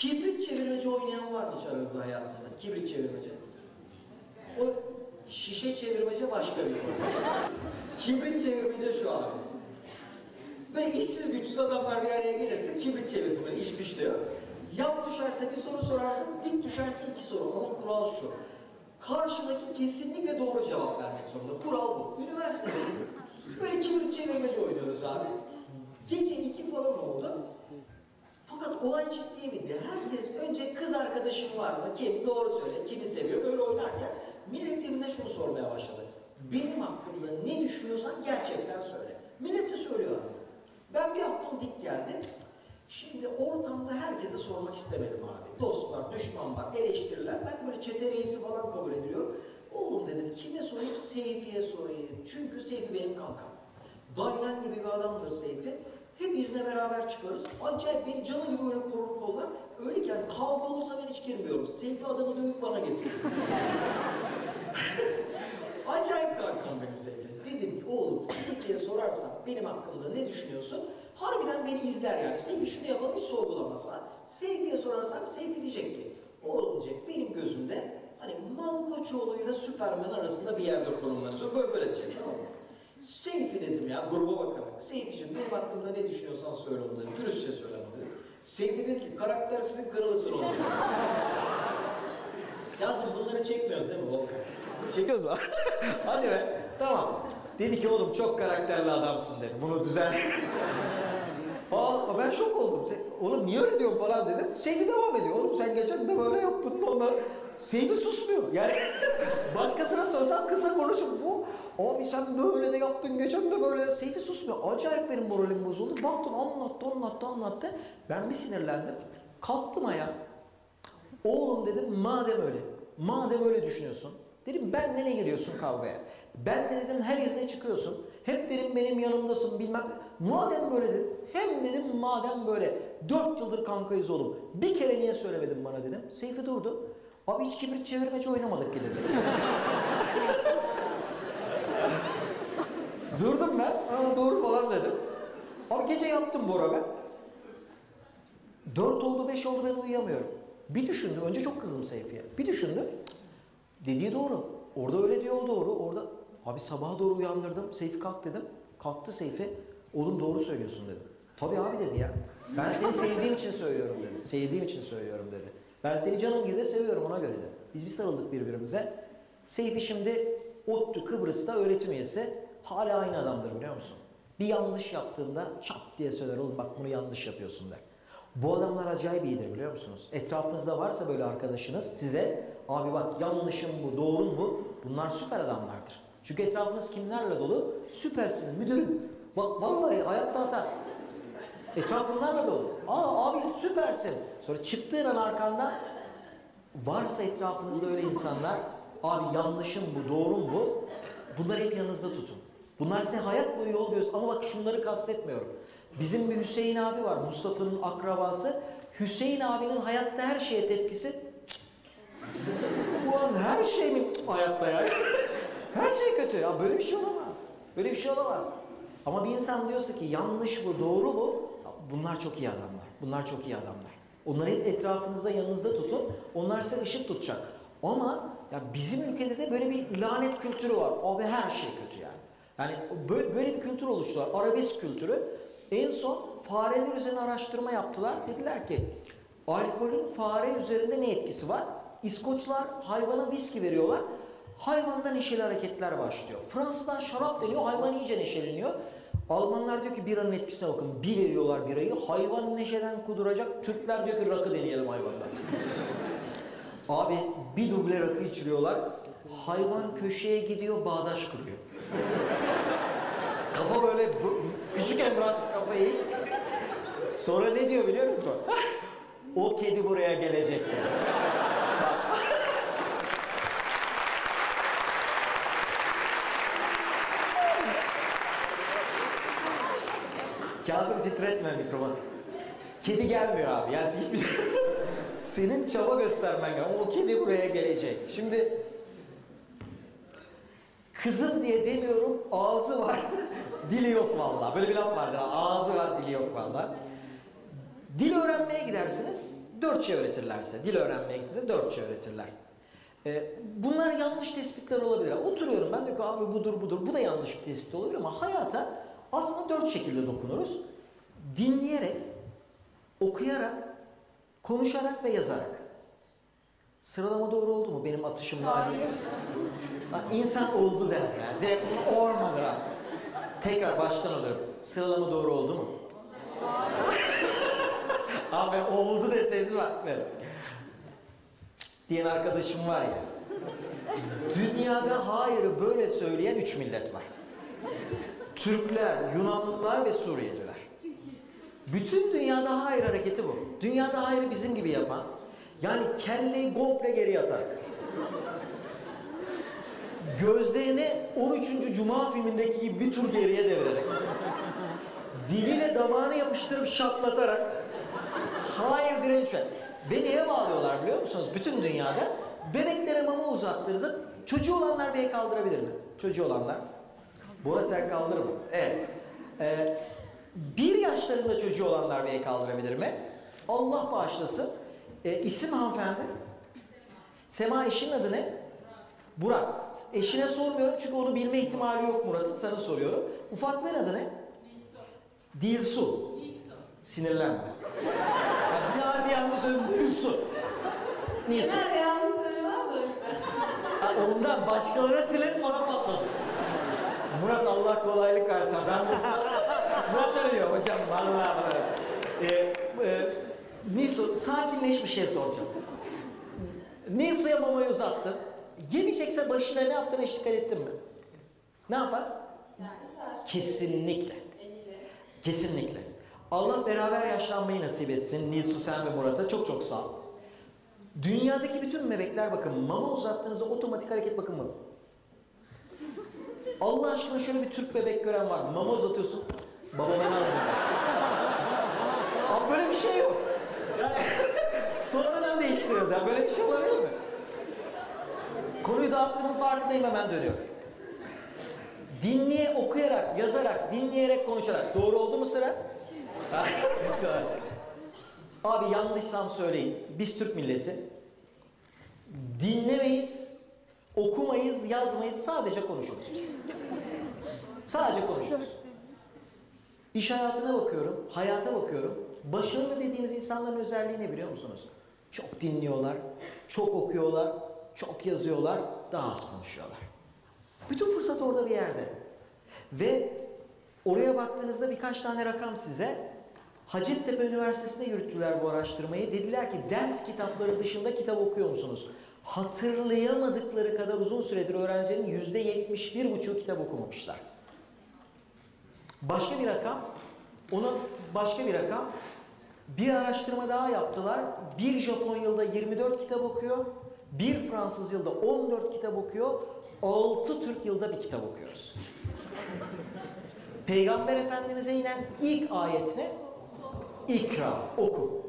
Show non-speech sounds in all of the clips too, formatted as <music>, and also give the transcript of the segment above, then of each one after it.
Kibrit çevirmeci oynayan var mı hiç aranızda hayatında? Kibrit çevirmeci. O şişe çevirmece başka bir konu. Kibrit çevirmece şu abi. Böyle işsiz güçsüz adamlar bir araya gelirse kibrit çevirsin böyle iş güç diyor. Yan düşerse bir soru sorarsın, dik düşerse iki soru. Ama kural şu. Karşıdaki kesinlikle doğru cevap vermek zorunda. Kural bu. Üniversitedeyiz. Böyle kibrit çevirmece oynuyoruz abi. Gece iki falan oldu. Fakat olay ciddiye bindi. Herkes önce kız arkadaşın var mı? Kim? Doğru söyle. Kimi seviyor? Böyle oynarken millet birbirine şunu sormaya başladı. Benim hakkımda ne düşünüyorsan gerçekten söyle. Millet de söylüyor. Ben bir attım dik geldi. Şimdi ortamda herkese sormak istemedim abi. Dost var, düşman var, eleştiriler. Ben böyle çete reisi falan kabul ediliyor. Oğlum dedim kime sorayım? Seyfi'ye sorayım. Çünkü Seyfi benim kankam. Dalyan gibi bir adamdır Seyfi. Hep bizle beraber çıkarız. Acayip beni canı gibi böyle korur kollar. Öyle ki yani kavga olursa ben hiç girmiyorum. Seyfi adamı dövüp bana getiriyor. <laughs> Acayip kankam benim Seyfi. Dedim ki oğlum Seyfi'ye sorarsam benim hakkımda ne düşünüyorsun? Harbiden beni izler yani. Seyfi şunu yapalım bir sorgulaması var. Seyfi'ye sorarsam Seyfi diyecek ki oğlum diyecek benim gözümde hani Malkoçoğlu'yla Süpermen arasında bir yerde konumlanıyor. Böyle böyle diyecek tamam mı? Seyfi dedim ya gruba bakarak. Seyfi'cim benim hakkımda ne düşünüyorsan söyle onu dedim. Dürüstçe söyle onu dedim. Seyfi dedi ki karakter sizin kırılısın oğlum sen. <laughs> Yazın bunları çekmiyoruz değil mi Volkan? Çekiyoruz mu? <laughs> Hadi be. Tamam. Dedi ki oğlum çok karakterli adamsın dedi. Bunu düzen. <laughs> Aa ben şok oldum. Sen, oğlum niye öyle diyorsun falan dedim. Seyfi devam ediyor. Oğlum sen geçen de böyle yaptın da ona. Seyfi susmuyor. Yani başkasına sorsam kısa konuşup. Abi sen böyle de yaptın geçen de böyle. Seyfi susmuyor. Acayip benim moralim bozuldu. Baktım anlattı anlattı anlattı. Ben bir sinirlendim. Kalktım ayağa. Oğlum dedim madem öyle, madem öyle düşünüyorsun, dedim benle ne giriyorsun kavgaya? Benle dedim her izne çıkıyorsun, hep dedim benim yanımdasın bilmem. Madem böyle dedim, hem dedim madem böyle, dört yıldır kankayız oğlum, bir kere niye söylemedin bana dedim. Seyfi durdu, abi hiç kibrit çevirmeci oynamadık ki dedi. <laughs> Durdum ben, Aa, doğru falan dedim. Abi gece yattım Bora ben. Dört oldu, beş oldu ben uyuyamıyorum. Bir düşündüm, önce çok kızdım Seyfi'ye. Bir düşündüm, dediği doğru. Orada öyle diyor, doğru. Orada, abi sabaha doğru uyandırdım, Seyfi kalk dedim. Kalktı Seyfi, oğlum doğru söylüyorsun dedim. Tabii abi dedi ya. Ben seni sevdiğim için söylüyorum dedi. Sevdiğim için söylüyorum dedi. Ben seni canım gibi de seviyorum ona göre de. Biz bir sarıldık birbirimize. Seyfi şimdi ODTÜ Kıbrıs'ta öğretim üyesi. Hala aynı adamdır biliyor musun? Bir yanlış yaptığında çat diye söyler oğlum bak bunu yanlış yapıyorsun der. Bu adamlar acayip iyidir biliyor musunuz? Etrafınızda varsa böyle arkadaşınız size abi bak yanlışım bu, doğrun bu. Bunlar süper adamlardır. Çünkü etrafınız kimlerle dolu? Süpersin müdürüm. Bak vallahi hayatta hata. Etraf bunlarla dolu. Aa abi süpersin. Sonra çıktığın an arkanda varsa etrafınızda öyle insanlar abi yanlışım bu, doğrum bu. Bunları hep yanınızda tutun. Bunlar size hayat boyu yol göz ama bak şunları kastetmiyorum. Bizim bir Hüseyin abi var Mustafa'nın akrabası. Hüseyin abinin hayatta her şeye tepkisi bu <laughs> an her şey mi hayatta ya? <laughs> her şey kötü ya böyle bir şey olamaz. Böyle bir şey olamaz. Ama bir insan diyorsa ki yanlış bu, doğru bu. Bunlar çok iyi adamlar. Bunlar çok iyi adamlar. Onları hep etrafınızda, yanınızda tutun. Onlar size ışık tutacak. Ama ya bizim ülkede de böyle bir lanet kültürü var. Abi her şey kötü yani. Böyle, bir kültür oluştular. Arabesk kültürü. En son fareler üzerine araştırma yaptılar. Dediler ki alkolün fare üzerinde ne etkisi var? İskoçlar hayvana viski veriyorlar. Hayvanda neşeli hareketler başlıyor. Fransızlar şarap deniyor, hayvan iyice neşeleniyor. Almanlar diyor ki biranın etkisine bakın. Bir veriyorlar birayı, hayvan neşeden kuduracak. Türkler diyor ki rakı deneyelim hayvanda. <laughs> Abi bir duble rakı içiriyorlar. Hayvan köşeye gidiyor, bağdaş kuruyor. Kafa böyle bu, küçük Emrah kafayı. Sonra ne diyor biliyor musun? o kedi buraya gelecek diyor. Kazım titretme mikrofonu. Kedi gelmiyor abi. Yani hiçbir şey... Senin çaba göstermen gerekiyor. O kedi buraya gelecek. Şimdi kızın diye demiyorum ağzı var. Dili yok vallahi. Böyle bir laf vardır. Ağzı var, dili yok vallahi. Dil öğrenmeye gidersiniz. Dört şey öğretirlerse, dil öğrenmeye gittiğinizde dört şey öğretirler. Ee, bunlar yanlış tespitler olabilir. Oturuyorum ben diyorum ki abi budur budur. Bu da yanlış bir tespit olabilir ama hayata aslında dört şekilde dokunuruz. Dinleyerek, okuyarak, konuşarak ve yazarak. Sıralama doğru oldu mu benim atışımla? Hayır. İnsan oldu der. Yani. Direkt olmadı. Tekrar baştan alıyorum. Sıralama doğru oldu mu? <laughs> Abi oldu deseydin bak be. Diyen arkadaşım var ya. Dünyada hayırı böyle söyleyen üç millet var. Türkler, Yunanlılar ve Suriyeliler. Bütün dünyada hayır hareketi bu. Dünyada hayır bizim gibi yapan, yani kelleyi komple geri atarak, gözlerini 13. Cuma filmindeki gibi bir tur geriye devirerek, diliyle damağını yapıştırıp şaplatarak, hayır direnç ver. Ve neye bağlıyorlar biliyor musunuz? Bütün dünyada bebeklere mama uzattığınızda çocuğu olanlar el kaldırabilir mi? Çocuğu olanlar. Bora sen kaldırma. Evet. Ee, bir yaşlarında çocuğu olanlar el kaldırabilir mi? Allah bağışlasın. Ee, isim hanımefendi. Sema eşinin adı ne? Burak. Eşine sormuyorum çünkü onu bilme ihtimali yok Murat'ın. Sana soruyorum. Ufaklığın adı ne? Dilsu. Sinirlenme. Ya bir harfi yanlış söyledim. Dilsu. Nilsu. Genelde yanlış söylüyorlar da ondan başkalarına silerim bana patladı. Murat Allah kolaylık versin. Ben bu <laughs> Murat öyle diyor hocam vallahi böyle. Ee, e, Nisu sakinleş bir şey soracağım. Nisu'ya mamayı uzattın. Yemeyecekse başına ne yaptığına hiç dikkat ettin mi? Ne yapar? Kesinlikle. Kesinlikle. Allah beraber yaşlanmayı nasip etsin. Nilsu sen ve Murat'a çok çok sağ ol. Dünyadaki bütün bebekler bakın mama uzattığınızda otomatik hareket bakın mı? Allah aşkına şöyle bir Türk bebek gören var? Mama uzatıyorsun. Baba bana almıyor. Abi böyle bir şey yok. Yani, <laughs> sonradan değiştiriyoruz ya. Böyle bir şey olabilir mi? Konuyu dağıttığımın farkındayım hemen dönüyorum. Dinleye, okuyarak, yazarak, dinleyerek, konuşarak. Doğru oldu mu sıra? Abi yanlışsam söyleyin. Biz Türk milleti dinlemeyiz, okumayız, yazmayız, sadece konuşuruz biz. Sadece konuşuruz. İş hayatına bakıyorum, hayata bakıyorum. Başarılı dediğimiz insanların özelliği ne biliyor musunuz? Çok dinliyorlar, çok okuyorlar, çok yazıyorlar, daha az konuşuyorlar. Bütün fırsat orada bir yerde. Ve oraya baktığınızda birkaç tane rakam size. Hacettepe Üniversitesi'nde yürüttüler bu araştırmayı. Dediler ki ders kitapları dışında kitap okuyor musunuz? Hatırlayamadıkları kadar uzun süredir öğrencilerin yüzde yetmiş bir buçuğu kitap okumamışlar. Başka bir rakam, ona başka bir rakam. Bir araştırma daha yaptılar. Bir Japon yılda 24 kitap okuyor. Bir Fransız yılda 14 kitap okuyor. 6 Türk yılda bir kitap okuyoruz. Peygamber Efendimiz'e inen ilk ayet ne? İkra, oku.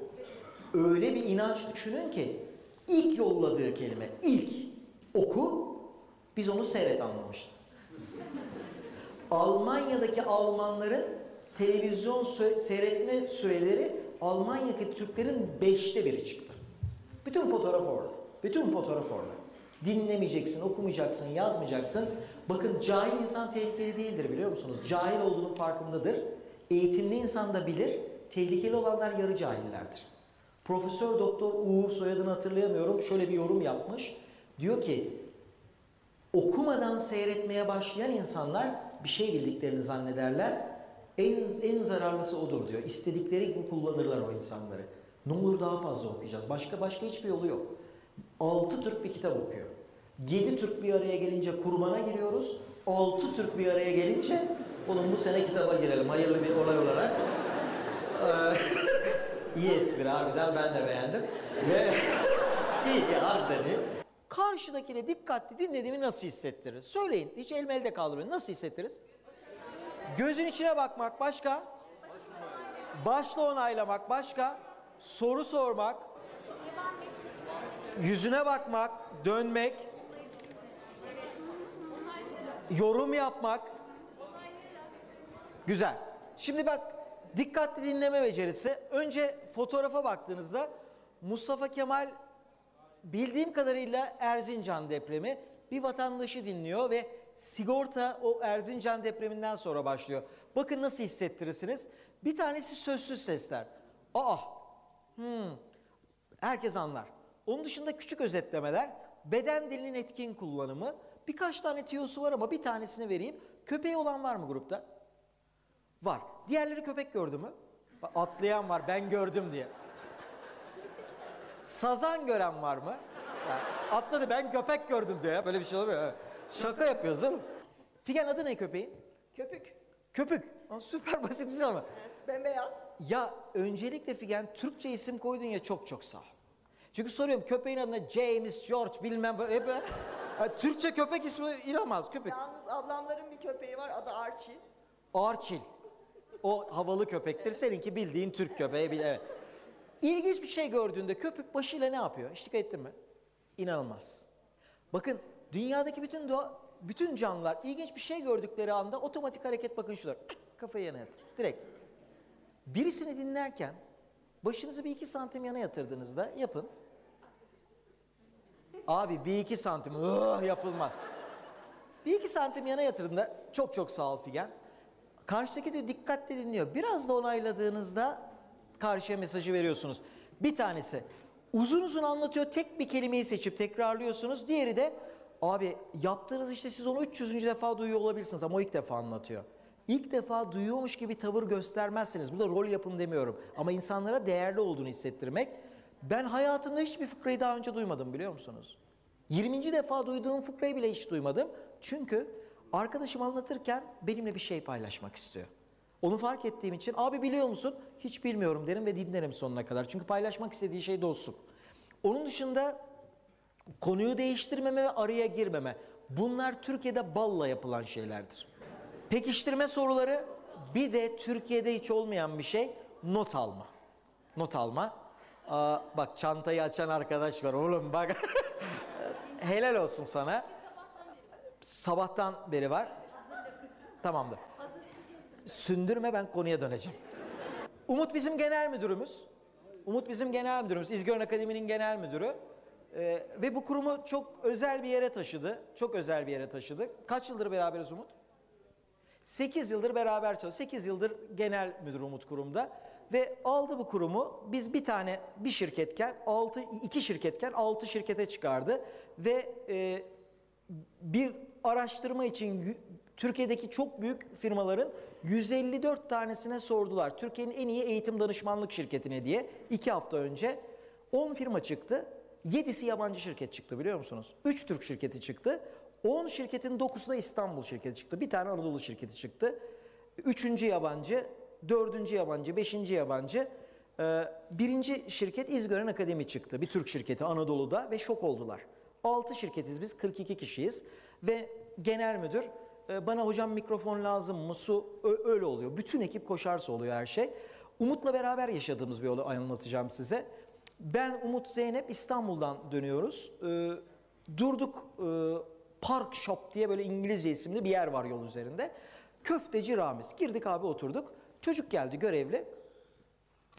Öyle bir inanç düşünün ki ilk yolladığı kelime, ilk oku, biz onu seyret anlamışız. Almanya'daki Almanların televizyon seyretme süreleri Almanya'daki Türklerin beşte biri çıktı. Bütün fotoğraf orada. Bütün fotoğraf orada. Dinlemeyeceksin, okumayacaksın, yazmayacaksın. Bakın cahil insan tehlikeli değildir biliyor musunuz? Cahil olduğunun farkındadır. Eğitimli insan da bilir. Tehlikeli olanlar yarı cahillerdir. Profesör Doktor Uğur soyadını hatırlayamıyorum. Şöyle bir yorum yapmış. Diyor ki okumadan seyretmeye başlayan insanlar bir şey bildiklerini zannederler. En, en zararlısı odur diyor. İstedikleri gibi kullanırlar o insanları. Ne olur daha fazla okuyacağız. Başka başka hiçbir yolu yok. Altı Türk bir kitap okuyor. Yedi Türk bir araya gelince kurmana giriyoruz. Altı Türk bir araya gelince oğlum bu sene kitaba girelim hayırlı bir olay olarak. Ee, <laughs> iyi espri harbiden ben de beğendim. Ve <laughs> iyi harbiden iyi. Karşıdakine dikkatli dinlediğimi nasıl hissettirir? Söyleyin. Hiç elma elde kaldırmayın. Nasıl hissettiririz? Gözün içine bakmak başka. Başla onaylamak başka. Soru sormak. Yüzüne bakmak, dönmek. Yorum yapmak. Güzel. Şimdi bak dikkatli dinleme becerisi. Önce fotoğrafa baktığınızda Mustafa Kemal bildiğim kadarıyla Erzincan depremi bir vatandaşı dinliyor ve sigorta o Erzincan depreminden sonra başlıyor. Bakın nasıl hissettirirsiniz. Bir tanesi sözsüz sesler. Aa, hmm, herkes anlar. Onun dışında küçük özetlemeler, beden dilinin etkin kullanımı, birkaç tane tiyosu var ama bir tanesini vereyim. Köpeği olan var mı grupta? Var. Diğerleri köpek gördü mü? Atlayan var ben gördüm diye. Sazan gören var mı? Yani atladı ben köpek gördüm diyor ya. Böyle bir şey olmuyor. Şaka yapıyoruz mi? Figen adı ne köpeğin? Köpük. Köpük. Aa, süper basit bir şey ama. Bembeyaz. Ya öncelikle Figen Türkçe isim koydun ya çok çok sağ ol. Çünkü soruyorum köpeğin adına James, George bilmem böyle. Hep, Ha, Türkçe köpek ismi inanılmaz köpek. Yalnız ablamların bir köpeği var adı Archie. Arçil. O havalı köpektir. Seninki bildiğin Türk köpeği. bil- Evet. İlginç bir şey gördüğünde köpek başıyla ne yapıyor? Hiç dikkat ettin mi? İnanılmaz. Bakın dünyadaki bütün doğa, bütün canlılar ilginç bir şey gördükleri anda otomatik hareket bakın şular. Kafayı yana yatır. Direkt. Birisini dinlerken başınızı bir iki santim yana yatırdığınızda yapın. Abi bir iki santim ıh, yapılmaz. Bir iki santim yana yatırdığında çok çok sağ ol Figen. Karşıdaki de dikkatle dinliyor. Biraz da onayladığınızda karşıya mesajı veriyorsunuz. Bir tanesi uzun uzun anlatıyor tek bir kelimeyi seçip tekrarlıyorsunuz. Diğeri de abi yaptığınız işte siz onu 300. defa duyuyor olabilirsiniz ama o ilk defa anlatıyor. İlk defa duyuyormuş gibi tavır göstermezseniz, burada rol yapın demiyorum ama insanlara değerli olduğunu hissettirmek. Ben hayatımda hiçbir fıkrayı daha önce duymadım biliyor musunuz? 20. defa duyduğum fıkrayı bile hiç duymadım. Çünkü arkadaşım anlatırken benimle bir şey paylaşmak istiyor. Onu fark ettiğim için abi biliyor musun? Hiç bilmiyorum derim ve dinlerim sonuna kadar. Çünkü paylaşmak istediği şey dostluk. Onun dışında konuyu değiştirmeme ve araya girmeme. Bunlar Türkiye'de balla yapılan şeylerdir. Pekiştirme soruları bir de Türkiye'de hiç olmayan bir şey not alma. Not alma. Aa, bak çantayı açan arkadaş var oğlum bak. <laughs> Helal olsun sana. Sabahtan beri var. Tamamdır. Sündürme ben konuya döneceğim. Umut bizim genel müdürümüz. Umut bizim genel müdürümüz. İzgören Akademi'nin genel müdürü. Ee, ve bu kurumu çok özel bir yere taşıdı. Çok özel bir yere taşıdı. Kaç yıldır beraberiz Umut? 8 yıldır beraber çalışıyor. 8 yıldır genel müdür Umut kurumda. Ve aldı bu kurumu. Biz bir tane bir şirketken, altı, iki şirketken 6 şirkete çıkardı. Ve e, bir araştırma için Türkiye'deki çok büyük firmaların 154 tanesine sordular. Türkiye'nin en iyi eğitim danışmanlık şirketine diye. iki hafta önce 10 firma çıktı. 7'si yabancı şirket çıktı biliyor musunuz? 3 Türk şirketi çıktı. 10 şirketin 9'u da İstanbul şirketi çıktı. Bir tane Anadolu şirketi çıktı. Üçüncü yabancı, dördüncü yabancı, beşinci yabancı. Ee, birinci şirket İzgören Akademi çıktı. Bir Türk şirketi Anadolu'da ve şok oldular. 6 şirketiz biz, 42 kişiyiz. Ve genel müdür e, bana hocam mikrofon lazım mı, su öyle oluyor. Bütün ekip koşarsa oluyor her şey. Umut'la beraber yaşadığımız bir olay anlatacağım size. Ben Umut Zeynep İstanbul'dan dönüyoruz. Ee, durduk e, Park Shop diye böyle İngilizce isimli bir yer var yol üzerinde. Köfteci Ramiz. Girdik abi oturduk. Çocuk geldi görevli.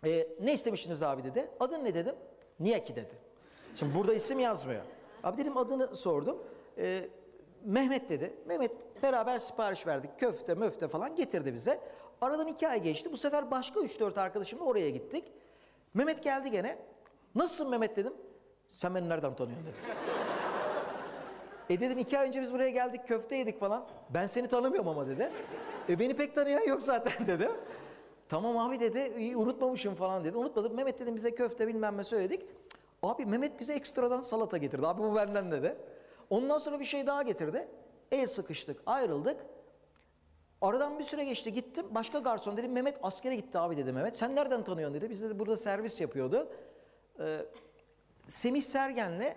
Ee, ne istemişsiniz abi dedi. Adın ne dedim. Niye ki dedi. Şimdi burada isim yazmıyor. Abi dedim adını sordum. Ee, Mehmet dedi. Mehmet beraber sipariş verdik. Köfte möfte falan getirdi bize. Aradan iki ay geçti. Bu sefer başka 3-4 arkadaşımla oraya gittik. Mehmet geldi gene. Nasılsın Mehmet dedim. Sen beni nereden tanıyorsun dedi. E dedim iki ay önce biz buraya geldik köfte yedik falan. Ben seni tanımıyorum ama dedi. E beni pek tanıyan yok zaten <laughs> dedim. Tamam abi dedi iyi unutmamışım falan dedi. Unutmadım. Mehmet dedim bize köfte bilmem ne söyledik. Abi Mehmet bize ekstradan salata getirdi. Abi bu benden dedi. Ondan sonra bir şey daha getirdi. El sıkıştık ayrıldık. Aradan bir süre geçti gittim. Başka garson dedim Mehmet askere gitti abi dedi Mehmet. Sen nereden tanıyorsun dedi. Biz de burada servis yapıyordu. Ee, Semih Sergen'le e,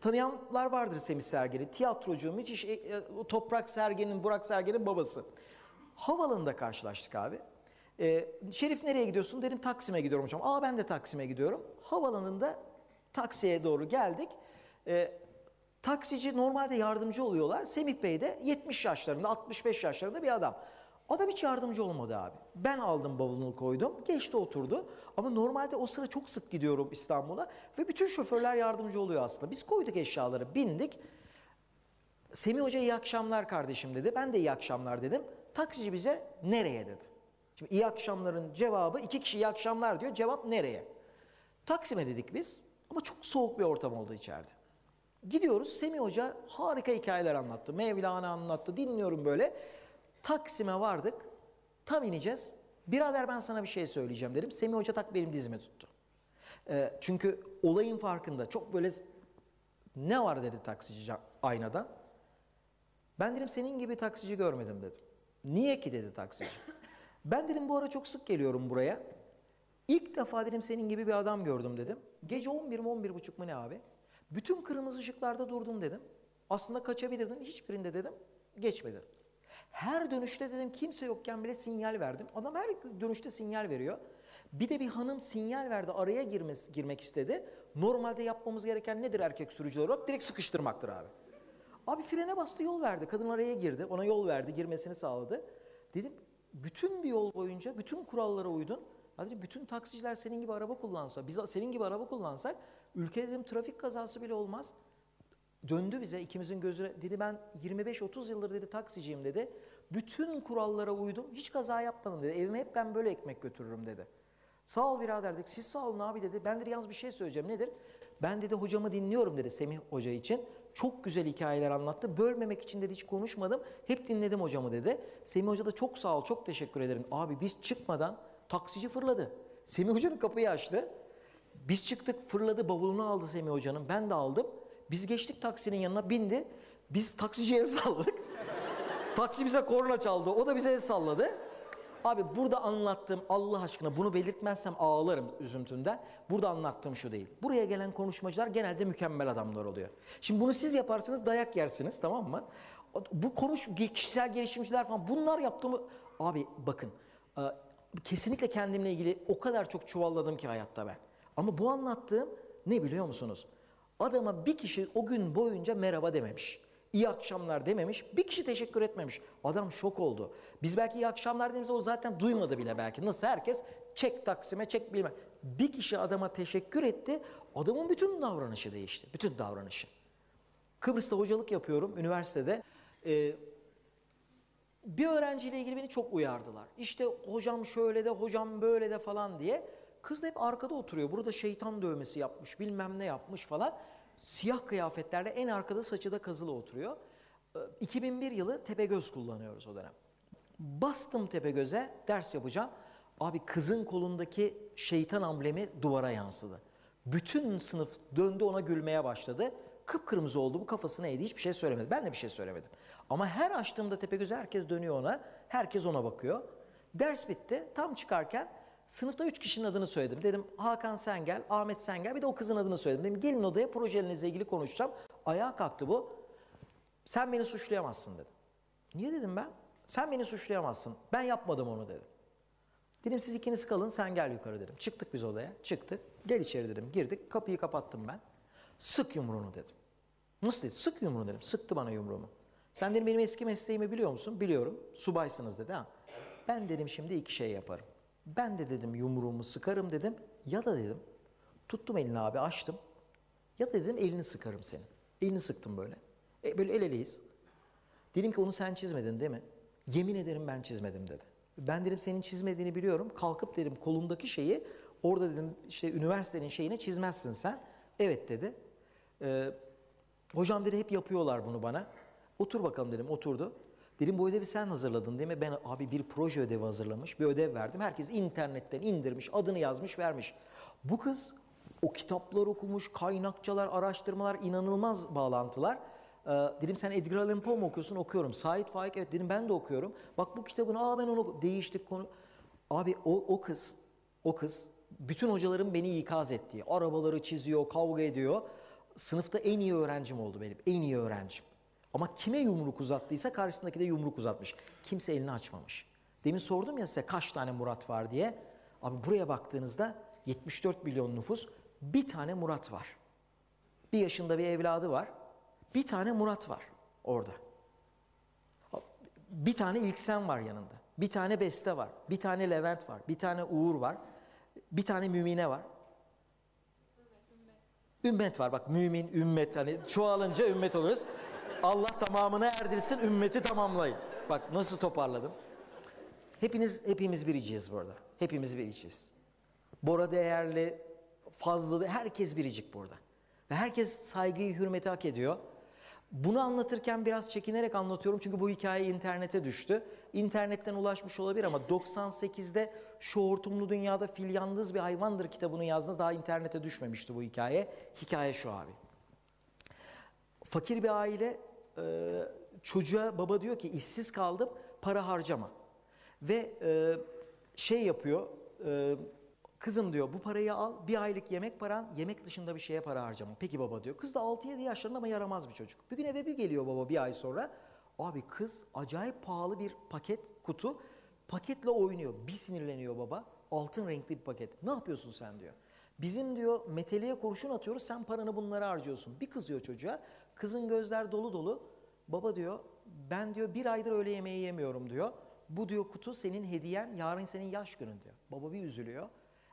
tanıyanlar vardır Semih Sergen'i. Tiyatrocu, müthiş e, e, Toprak Sergen'in, Burak Sergen'in babası. Havalanında karşılaştık abi. Ee, Şerif nereye gidiyorsun? Dedim Taksim'e gidiyorum hocam. Aa ben de Taksim'e gidiyorum. Havalanında taksiye doğru geldik. Ee, taksici normalde yardımcı oluyorlar. Semih Bey de 70 yaşlarında, 65 yaşlarında bir adam. Adam hiç yardımcı olmadı abi. Ben aldım bavulunu koydum. Geçti oturdu. Ama normalde o sıra çok sık gidiyorum İstanbul'a. Ve bütün şoförler yardımcı oluyor aslında. Biz koyduk eşyaları, bindik. Semih Hoca iyi akşamlar kardeşim dedi. Ben de iyi akşamlar dedim. Taksici bize nereye dedi. Şimdi iyi akşamların cevabı iki kişi iyi akşamlar diyor. Cevap nereye? Taksim'e dedik biz. Ama çok soğuk bir ortam oldu içeride. Gidiyoruz Semih Hoca harika hikayeler anlattı. Mevlana anlattı. Dinliyorum böyle. Taksim'e vardık. Tam ineceğiz. Birader ben sana bir şey söyleyeceğim dedim. Semih Hoca tak benim dizimi tuttu. Ee, çünkü olayın farkında. Çok böyle ne var dedi taksici aynadan. Ben dedim senin gibi taksici görmedim dedim. Niye ki dedi taksici. Ben dedim bu ara çok sık geliyorum buraya. İlk defa dedim senin gibi bir adam gördüm dedim. Gece 11 mi 11 buçuk mu ne abi? Bütün kırmızı ışıklarda durdum dedim. Aslında kaçabilirdin. Hiçbirinde dedim geçmedin. Her dönüşte dedim kimse yokken bile sinyal verdim. Adam her dönüşte sinyal veriyor. Bir de bir hanım sinyal verdi araya girmesi, girmek istedi. Normalde yapmamız gereken nedir erkek sürücüler olarak? Direkt sıkıştırmaktır abi. Abi frene bastı yol verdi. Kadın araya girdi. Ona yol verdi. Girmesini sağladı. Dedim bütün bir yol boyunca bütün kurallara uydun. Dedim, bütün taksiciler senin gibi araba kullansa, biz senin gibi araba kullansak ülkede dedim trafik kazası bile olmaz. Döndü bize ikimizin gözüne dedi ben 25-30 yıldır dedi taksiciyim dedi. Bütün kurallara uydum. Hiç kaza yapmadım dedi. Evime hep ben böyle ekmek götürürüm dedi. Sağ ol birader dedik. Siz sağ olun abi dedi. Ben dedi yalnız bir şey söyleyeceğim. Nedir? Ben dedi hocamı dinliyorum dedi Semih Hoca için. Çok güzel hikayeler anlattı. Bölmemek için dedi hiç konuşmadım. Hep dinledim hocamı dedi. Semih Hoca da çok sağ ol, çok teşekkür ederim. Abi biz çıkmadan taksici fırladı. Semih Hoca'nın kapıyı açtı. Biz çıktık fırladı bavulunu aldı Semih Hoca'nın. Ben de aldım. Biz geçtik taksinin yanına bindi. Biz taksiciye salladık. <laughs> Taksi bize korna çaldı. O da bize el salladı. Abi burada anlattığım Allah aşkına bunu belirtmezsem ağlarım üzüntünden. Burada anlattığım şu değil. Buraya gelen konuşmacılar genelde mükemmel adamlar oluyor. Şimdi bunu siz yaparsanız dayak yersiniz tamam mı? Bu konuş kişisel gelişimciler falan bunlar yaptığımı abi bakın e, kesinlikle kendimle ilgili o kadar çok çuvalladım ki hayatta ben. Ama bu anlattığım ne biliyor musunuz? Adama bir kişi o gün boyunca merhaba dememiş. İyi akşamlar dememiş. Bir kişi teşekkür etmemiş. Adam şok oldu. Biz belki iyi akşamlar dediğimizde o zaten duymadı bile belki. Nasıl herkes çek taksime çek bilmem. Bir kişi adama teşekkür etti. Adamın bütün davranışı değişti. Bütün davranışı. Kıbrıs'ta hocalık yapıyorum üniversitede. Ee, bir öğrenciyle ilgili beni çok uyardılar. İşte hocam şöyle de hocam böyle de falan diye. Kız da hep arkada oturuyor. Burada şeytan dövmesi yapmış bilmem ne yapmış falan. Siyah kıyafetlerde en arkada saçı da kazılı oturuyor. Ee, 2001 yılı Tepegöz kullanıyoruz o dönem. Bastım Tepegöz'e ders yapacağım. Abi kızın kolundaki şeytan amblemi duvara yansıdı. Bütün sınıf döndü ona gülmeye başladı. Kıpkırmızı oldu bu kafasına eğdi hiçbir şey söylemedi. Ben de bir şey söylemedim. Ama her açtığımda Tepegöz'e herkes dönüyor ona. Herkes ona bakıyor. Ders bitti. Tam çıkarken sınıfta üç kişinin adını söyledim. Dedim Hakan sen gel, Ahmet sen gel. Bir de o kızın adını söyledim. Dedim gelin odaya projelerinizle ilgili konuşacağım. Ayağa kalktı bu. Sen beni suçlayamazsın dedi. Niye dedim ben? Sen beni suçlayamazsın. Ben yapmadım onu dedim. Dedim siz ikiniz kalın sen gel yukarı dedim. Çıktık biz odaya. Çıktık. Gel içeri dedim. Girdik. Kapıyı kapattım ben. Sık yumruğunu dedim. Nasıl dedi? Sık yumruğunu dedim. Sıktı bana yumruğumu. Sen dedim benim eski mesleğimi biliyor musun? Biliyorum. Subaysınız dedi ha. Ben dedim şimdi iki şey yaparım. Ben de dedim yumruğumu sıkarım dedim. Ya da dedim tuttum elini abi açtım. Ya da dedim elini sıkarım senin. Elini sıktım böyle. E, böyle el eleyiz. Dedim ki onu sen çizmedin değil mi? Yemin ederim ben çizmedim dedi. Ben dedim senin çizmediğini biliyorum. Kalkıp dedim kolundaki şeyi orada dedim işte üniversitenin şeyine çizmezsin sen. Evet dedi. Ee, hocam dedi hep yapıyorlar bunu bana. Otur bakalım dedim oturdu. Dedim bu ödevi sen hazırladın değil mi? Ben abi bir proje ödevi hazırlamış, bir ödev verdim. Herkes internetten indirmiş, adını yazmış, vermiş. Bu kız o kitaplar okumuş, kaynakçalar, araştırmalar, inanılmaz bağlantılar. Ee, dedim sen Edgar Allan Poe mu okuyorsun? Okuyorum. Sait Faik evet dedim ben de okuyorum. Bak bu kitabını aa ben onu değiştik konu. Abi o, o kız, o kız bütün hocaların beni ikaz ettiği, arabaları çiziyor, kavga ediyor. Sınıfta en iyi öğrencim oldu benim, en iyi öğrencim. Ama kime yumruk uzattıysa karşısındaki de yumruk uzatmış. Kimse elini açmamış. Demin sordum ya size kaç tane Murat var diye. Abi buraya baktığınızda 74 milyon nüfus bir tane Murat var. Bir yaşında bir evladı var. Bir tane Murat var orada. Bir tane İlksen var yanında. Bir tane Beste var. Bir tane Levent var. Bir tane Uğur var. Bir tane Mümine var. Ümmet var bak mümin, ümmet hani çoğalınca ümmet oluyoruz. Allah tamamını erdirsin, ümmeti tamamlayın. Bak nasıl toparladım. Hepiniz, hepimiz biriciyiz burada. Hepimiz biriciyiz. Bora değerli, fazla, herkes biricik burada. Ve herkes saygıyı, hürmeti hak ediyor. Bunu anlatırken biraz çekinerek anlatıyorum çünkü bu hikaye internete düştü. İnternetten ulaşmış olabilir ama 98'de şu hortumlu dünyada fil yalnız bir hayvandır kitabını yazdığında daha internete düşmemişti bu hikaye. Hikaye şu abi. Fakir bir aile e, çocuğa baba diyor ki işsiz kaldım para harcama. Ve e, şey yapıyor e, kızım diyor bu parayı al bir aylık yemek paran yemek dışında bir şeye para harcama. Peki baba diyor. Kız da 6-7 yaşlarında ama yaramaz bir çocuk. Bir gün eve bir geliyor baba bir ay sonra. Abi kız acayip pahalı bir paket kutu paketle oynuyor. Bir sinirleniyor baba. Altın renkli bir paket. Ne yapıyorsun sen diyor. Bizim diyor meteliğe kurşun atıyoruz sen paranı bunlara harcıyorsun. Bir kızıyor çocuğa. Kızın gözler dolu dolu. Baba diyor ben diyor bir aydır öğle yemeği yemiyorum diyor. Bu diyor kutu senin hediyen yarın senin yaş günün diyor. Baba bir üzülüyor.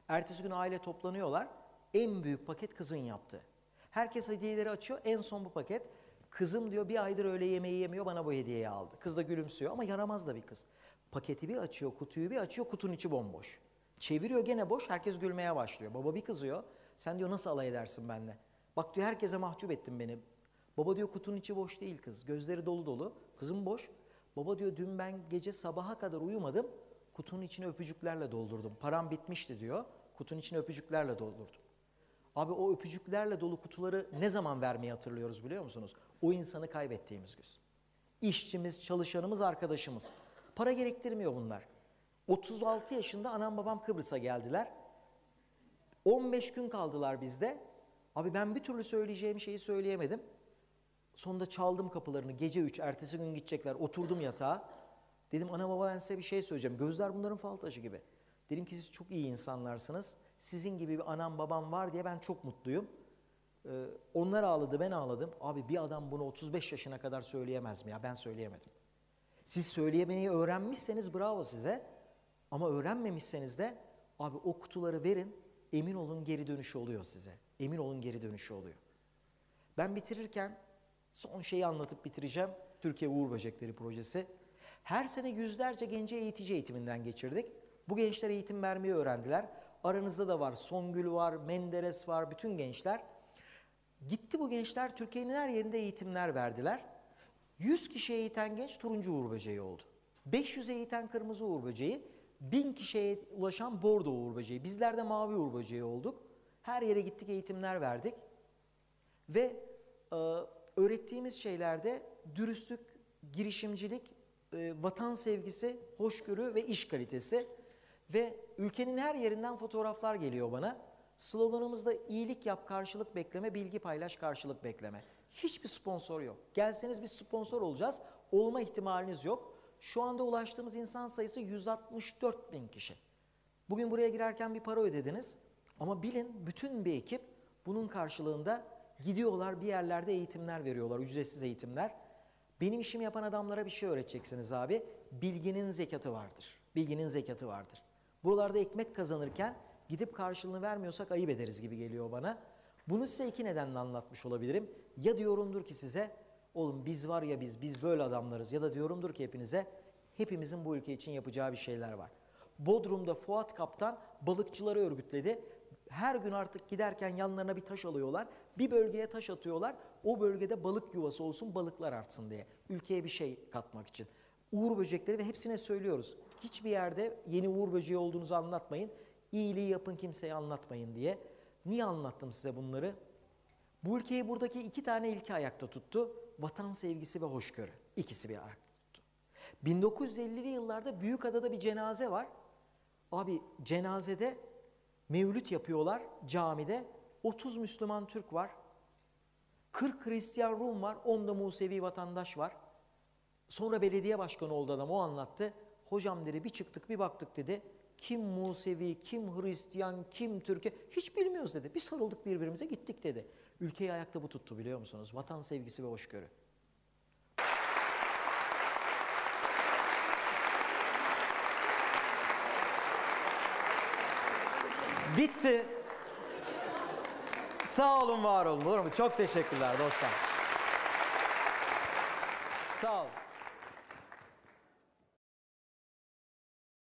Ertesi gün aile toplanıyorlar. En büyük paket kızın yaptı. Herkes hediyeleri açıyor. En son bu paket. Kızım diyor bir aydır öğle yemeği yemiyor bana bu hediyeyi aldı. Kız da gülümsüyor ama yaramaz da bir kız. Paketi bir açıyor, kutuyu bir açıyor, kutunun içi bomboş. Çeviriyor gene boş, herkes gülmeye başlıyor. Baba bir kızıyor. Sen diyor nasıl alay edersin benimle? Bak diyor herkese mahcup ettin beni. Baba diyor kutunun içi boş değil kız. Gözleri dolu dolu. Kızım boş. Baba diyor dün ben gece sabaha kadar uyumadım. Kutunun içine öpücüklerle doldurdum. Param bitmişti diyor. Kutunun içine öpücüklerle doldurdum. Abi o öpücüklerle dolu kutuları ne zaman vermeyi hatırlıyoruz biliyor musunuz? O insanı kaybettiğimiz gün. İşçimiz, çalışanımız, arkadaşımız. Para gerektirmiyor bunlar. 36 yaşında anam babam Kıbrıs'a geldiler. 15 gün kaldılar bizde. Abi ben bir türlü söyleyeceğim şeyi söyleyemedim. Sonunda çaldım kapılarını gece 3 ertesi gün gidecekler. Oturdum yatağa. Dedim ana baba ben size bir şey söyleyeceğim. Gözler bunların fal taşı gibi. Dedim ki siz çok iyi insanlarsınız. Sizin gibi bir anam babam var diye ben çok mutluyum. Ee, onlar ağladı ben ağladım. Abi bir adam bunu 35 yaşına kadar söyleyemez mi ya? Ben söyleyemedim. Siz söyleyemeyi öğrenmişseniz bravo size. Ama öğrenmemişseniz de abi o kutuları verin. Emin olun geri dönüşü oluyor size. Emin olun geri dönüşü oluyor. Ben bitirirken son şeyi anlatıp bitireceğim. Türkiye Uğur Böcekleri Projesi. Her sene yüzlerce genci eğitici eğitiminden geçirdik. Bu gençler eğitim vermeyi öğrendiler. Aranızda da var Songül var, Menderes var, bütün gençler. Gitti bu gençler Türkiye'nin her yerinde eğitimler verdiler. 100 kişi eğiten genç turuncu uğur böceği oldu. 500 eğiten kırmızı uğur böceği, 1000 kişiye ulaşan bordo uğur böceği. Bizler de mavi uğur böceği olduk. Her yere gittik eğitimler verdik. Ve e, öğrettiğimiz şeylerde dürüstlük, girişimcilik, e, vatan sevgisi, hoşgörü ve iş kalitesi. Ve ülkenin her yerinden fotoğraflar geliyor bana. Sloganımız da iyilik yap, karşılık bekleme, bilgi paylaş, karşılık bekleme. Hiçbir sponsor yok. Gelseniz biz sponsor olacağız. Olma ihtimaliniz yok. Şu anda ulaştığımız insan sayısı 164 bin kişi. Bugün buraya girerken bir para ödediniz. Ama bilin bütün bir ekip bunun karşılığında gidiyorlar bir yerlerde eğitimler veriyorlar. Ücretsiz eğitimler. Benim işimi yapan adamlara bir şey öğreteceksiniz abi. Bilginin zekatı vardır. Bilginin zekatı vardır. Buralarda ekmek kazanırken gidip karşılığını vermiyorsak ayıp ederiz gibi geliyor bana. Bunu size iki nedenle anlatmış olabilirim. Ya diyorumdur ki size, oğlum biz var ya biz, biz böyle adamlarız. Ya da diyorumdur ki hepinize, hepimizin bu ülke için yapacağı bir şeyler var. Bodrum'da Fuat Kaptan balıkçıları örgütledi. Her gün artık giderken yanlarına bir taş alıyorlar. Bir bölgeye taş atıyorlar. O bölgede balık yuvası olsun, balıklar artsın diye. Ülkeye bir şey katmak için. Uğur böcekleri ve hepsine söylüyoruz. Hiçbir yerde yeni uğur böceği olduğunuzu anlatmayın. İyiliği yapın kimseye anlatmayın diye. Niye anlattım size bunları? Bu ülkeyi buradaki iki tane ilke ayakta tuttu. Vatan sevgisi ve hoşgörü. İkisi bir ayakta tuttu. 1950'li yıllarda Büyükada'da bir cenaze var. Abi cenazede mevlüt yapıyorlar camide. 30 Müslüman Türk var. 40 Hristiyan Rum var. 10 da Musevi vatandaş var. Sonra belediye başkanı oldu adam o anlattı. Hocam dedi bir çıktık bir baktık dedi. Kim Musevi, kim Hristiyan, kim Türkiye hiç bilmiyoruz dedi. Bir sarıldık birbirimize gittik dedi. Ülkeyi ayakta bu tuttu biliyor musunuz? Vatan sevgisi ve hoşgörü. Bitti. Sağ olun, var olun. Olur mu? Çok teşekkürler dostlar.